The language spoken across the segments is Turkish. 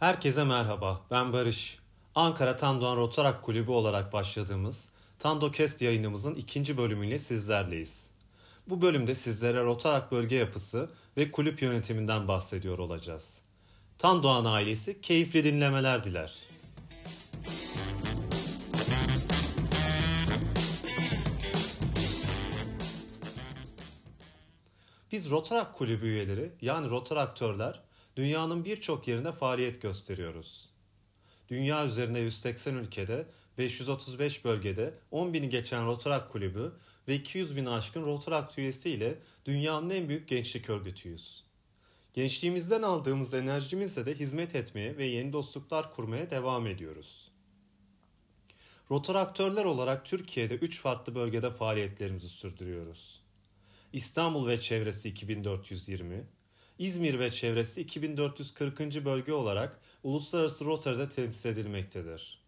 Herkese merhaba, ben Barış. Ankara Tandoğan Rotarak Kulübü olarak başladığımız Tandokest yayınımızın ikinci bölümüyle sizlerleyiz. Bu bölümde sizlere Rotarak bölge yapısı ve kulüp yönetiminden bahsediyor olacağız. Tandoğan ailesi keyifli dinlemeler diler. Biz Rotarak Kulübü üyeleri yani Rotaraktörler dünyanın birçok yerinde faaliyet gösteriyoruz. Dünya üzerinde 180 ülkede, 535 bölgede 10 bini geçen Rotarak Kulübü ve 200 bin aşkın Rotarak üyesi ile dünyanın en büyük gençlik örgütüyüz. Gençliğimizden aldığımız enerjimizle de hizmet etmeye ve yeni dostluklar kurmaya devam ediyoruz. Rotaraktörler olarak Türkiye'de 3 farklı bölgede faaliyetlerimizi sürdürüyoruz. İstanbul ve çevresi 2420, İzmir ve çevresi 2440. bölge olarak Uluslararası Rotary'de temsil edilmektedir.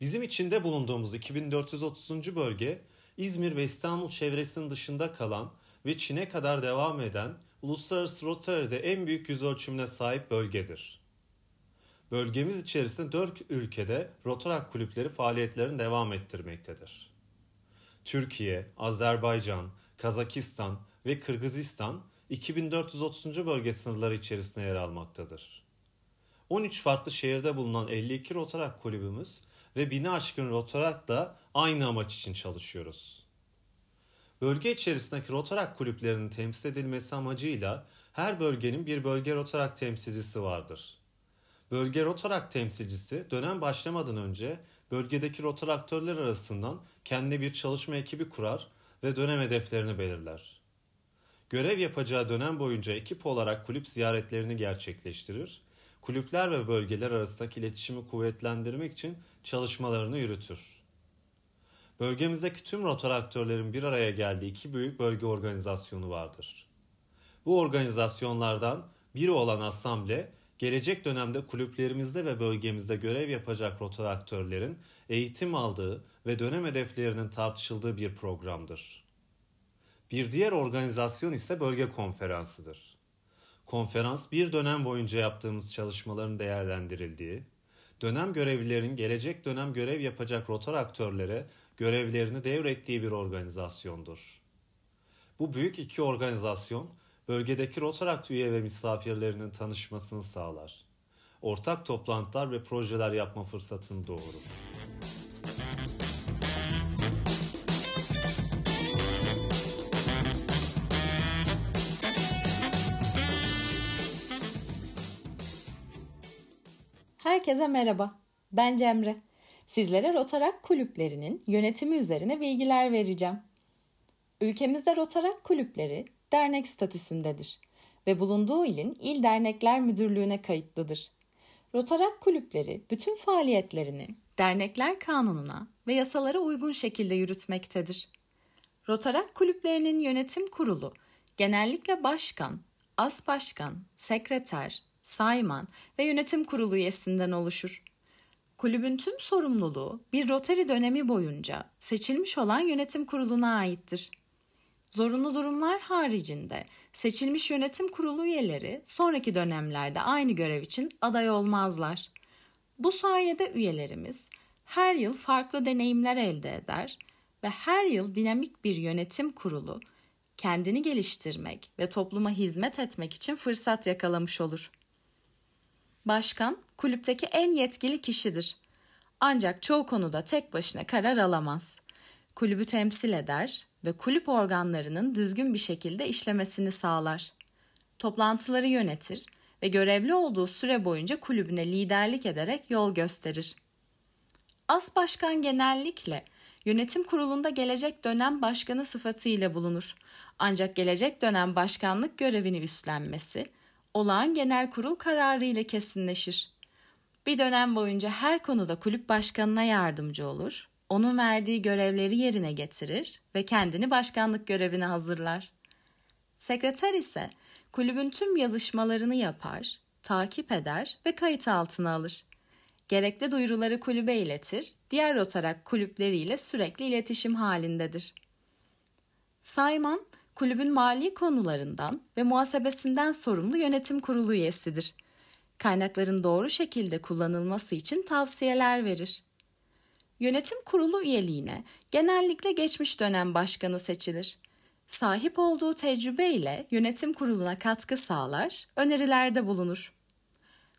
Bizim içinde bulunduğumuz 2430. bölge İzmir ve İstanbul çevresinin dışında kalan ve Çin'e kadar devam eden Uluslararası Rotary'de en büyük yüz ölçümüne sahip bölgedir. Bölgemiz içerisinde 4 ülkede Rotarak kulüpleri faaliyetlerini devam ettirmektedir. Türkiye, Azerbaycan, Kazakistan ve Kırgızistan 2430. bölge sınırları içerisinde yer almaktadır. 13 farklı şehirde bulunan 52 Rotarak kulübümüz ve bini aşkın Rotarak'la aynı amaç için çalışıyoruz. Bölge içerisindeki Rotarak kulüplerinin temsil edilmesi amacıyla her bölgenin bir bölge Rotarak temsilcisi vardır. Bölge Rotarak temsilcisi dönem başlamadan önce bölgedeki rotaraktörler arasından kendi bir çalışma ekibi kurar ve dönem hedeflerini belirler. Görev yapacağı dönem boyunca ekip olarak kulüp ziyaretlerini gerçekleştirir, kulüpler ve bölgeler arasındaki iletişimi kuvvetlendirmek için çalışmalarını yürütür. Bölgemizdeki tüm rotaraktörlerin bir araya geldiği iki büyük bölge organizasyonu vardır. Bu organizasyonlardan biri olan asamble, gelecek dönemde kulüplerimizde ve bölgemizde görev yapacak rotaraktörlerin eğitim aldığı ve dönem hedeflerinin tartışıldığı bir programdır. Bir diğer organizasyon ise bölge konferansıdır. Konferans bir dönem boyunca yaptığımız çalışmaların değerlendirildiği, dönem görevlilerin gelecek dönem görev yapacak rotar aktörlere görevlerini devrettiği bir organizasyondur. Bu büyük iki organizasyon bölgedeki Rotaract üye ve misafirlerinin tanışmasını sağlar. Ortak toplantılar ve projeler yapma fırsatını doğurur. Herkese merhaba. Ben Cemre. Sizlere Rotarak kulüplerinin yönetimi üzerine bilgiler vereceğim. Ülkemizde Rotarak kulüpleri dernek statüsündedir ve bulunduğu ilin il dernekler müdürlüğüne kayıtlıdır. Rotarak kulüpleri bütün faaliyetlerini dernekler kanununa ve yasalara uygun şekilde yürütmektedir. Rotarak kulüplerinin yönetim kurulu genellikle başkan, as başkan, sekreter, sayman ve yönetim kurulu üyesinden oluşur. Kulübün tüm sorumluluğu bir Rotary dönemi boyunca seçilmiş olan yönetim kuruluna aittir. Zorunlu durumlar haricinde seçilmiş yönetim kurulu üyeleri sonraki dönemlerde aynı görev için aday olmazlar. Bu sayede üyelerimiz her yıl farklı deneyimler elde eder ve her yıl dinamik bir yönetim kurulu kendini geliştirmek ve topluma hizmet etmek için fırsat yakalamış olur. Başkan kulüpteki en yetkili kişidir. Ancak çoğu konuda tek başına karar alamaz. Kulübü temsil eder ve kulüp organlarının düzgün bir şekilde işlemesini sağlar. Toplantıları yönetir ve görevli olduğu süre boyunca kulübüne liderlik ederek yol gösterir. As başkan genellikle yönetim kurulunda gelecek dönem başkanı sıfatıyla bulunur. Ancak gelecek dönem başkanlık görevini üstlenmesi olağan genel kurul kararı ile kesinleşir. Bir dönem boyunca her konuda kulüp başkanına yardımcı olur, onun verdiği görevleri yerine getirir ve kendini başkanlık görevine hazırlar. Sekreter ise kulübün tüm yazışmalarını yapar, takip eder ve kayıt altına alır. Gerekli duyuruları kulübe iletir, diğer rotarak kulüpleriyle sürekli iletişim halindedir. Sayman, kulübün mali konularından ve muhasebesinden sorumlu yönetim kurulu üyesidir. kaynakların doğru şekilde kullanılması için tavsiyeler verir. Yönetim kurulu üyeliğine genellikle geçmiş dönem başkanı seçilir. Sahip olduğu tecrübe ile yönetim kuruluna katkı sağlar, önerilerde bulunur.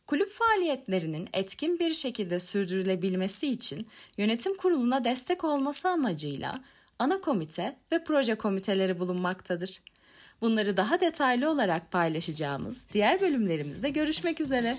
Kulüp faaliyetlerinin etkin bir şekilde sürdürülebilmesi için yönetim kuruluna destek olması amacıyla ana komite ve proje komiteleri bulunmaktadır. Bunları daha detaylı olarak paylaşacağımız diğer bölümlerimizde görüşmek üzere.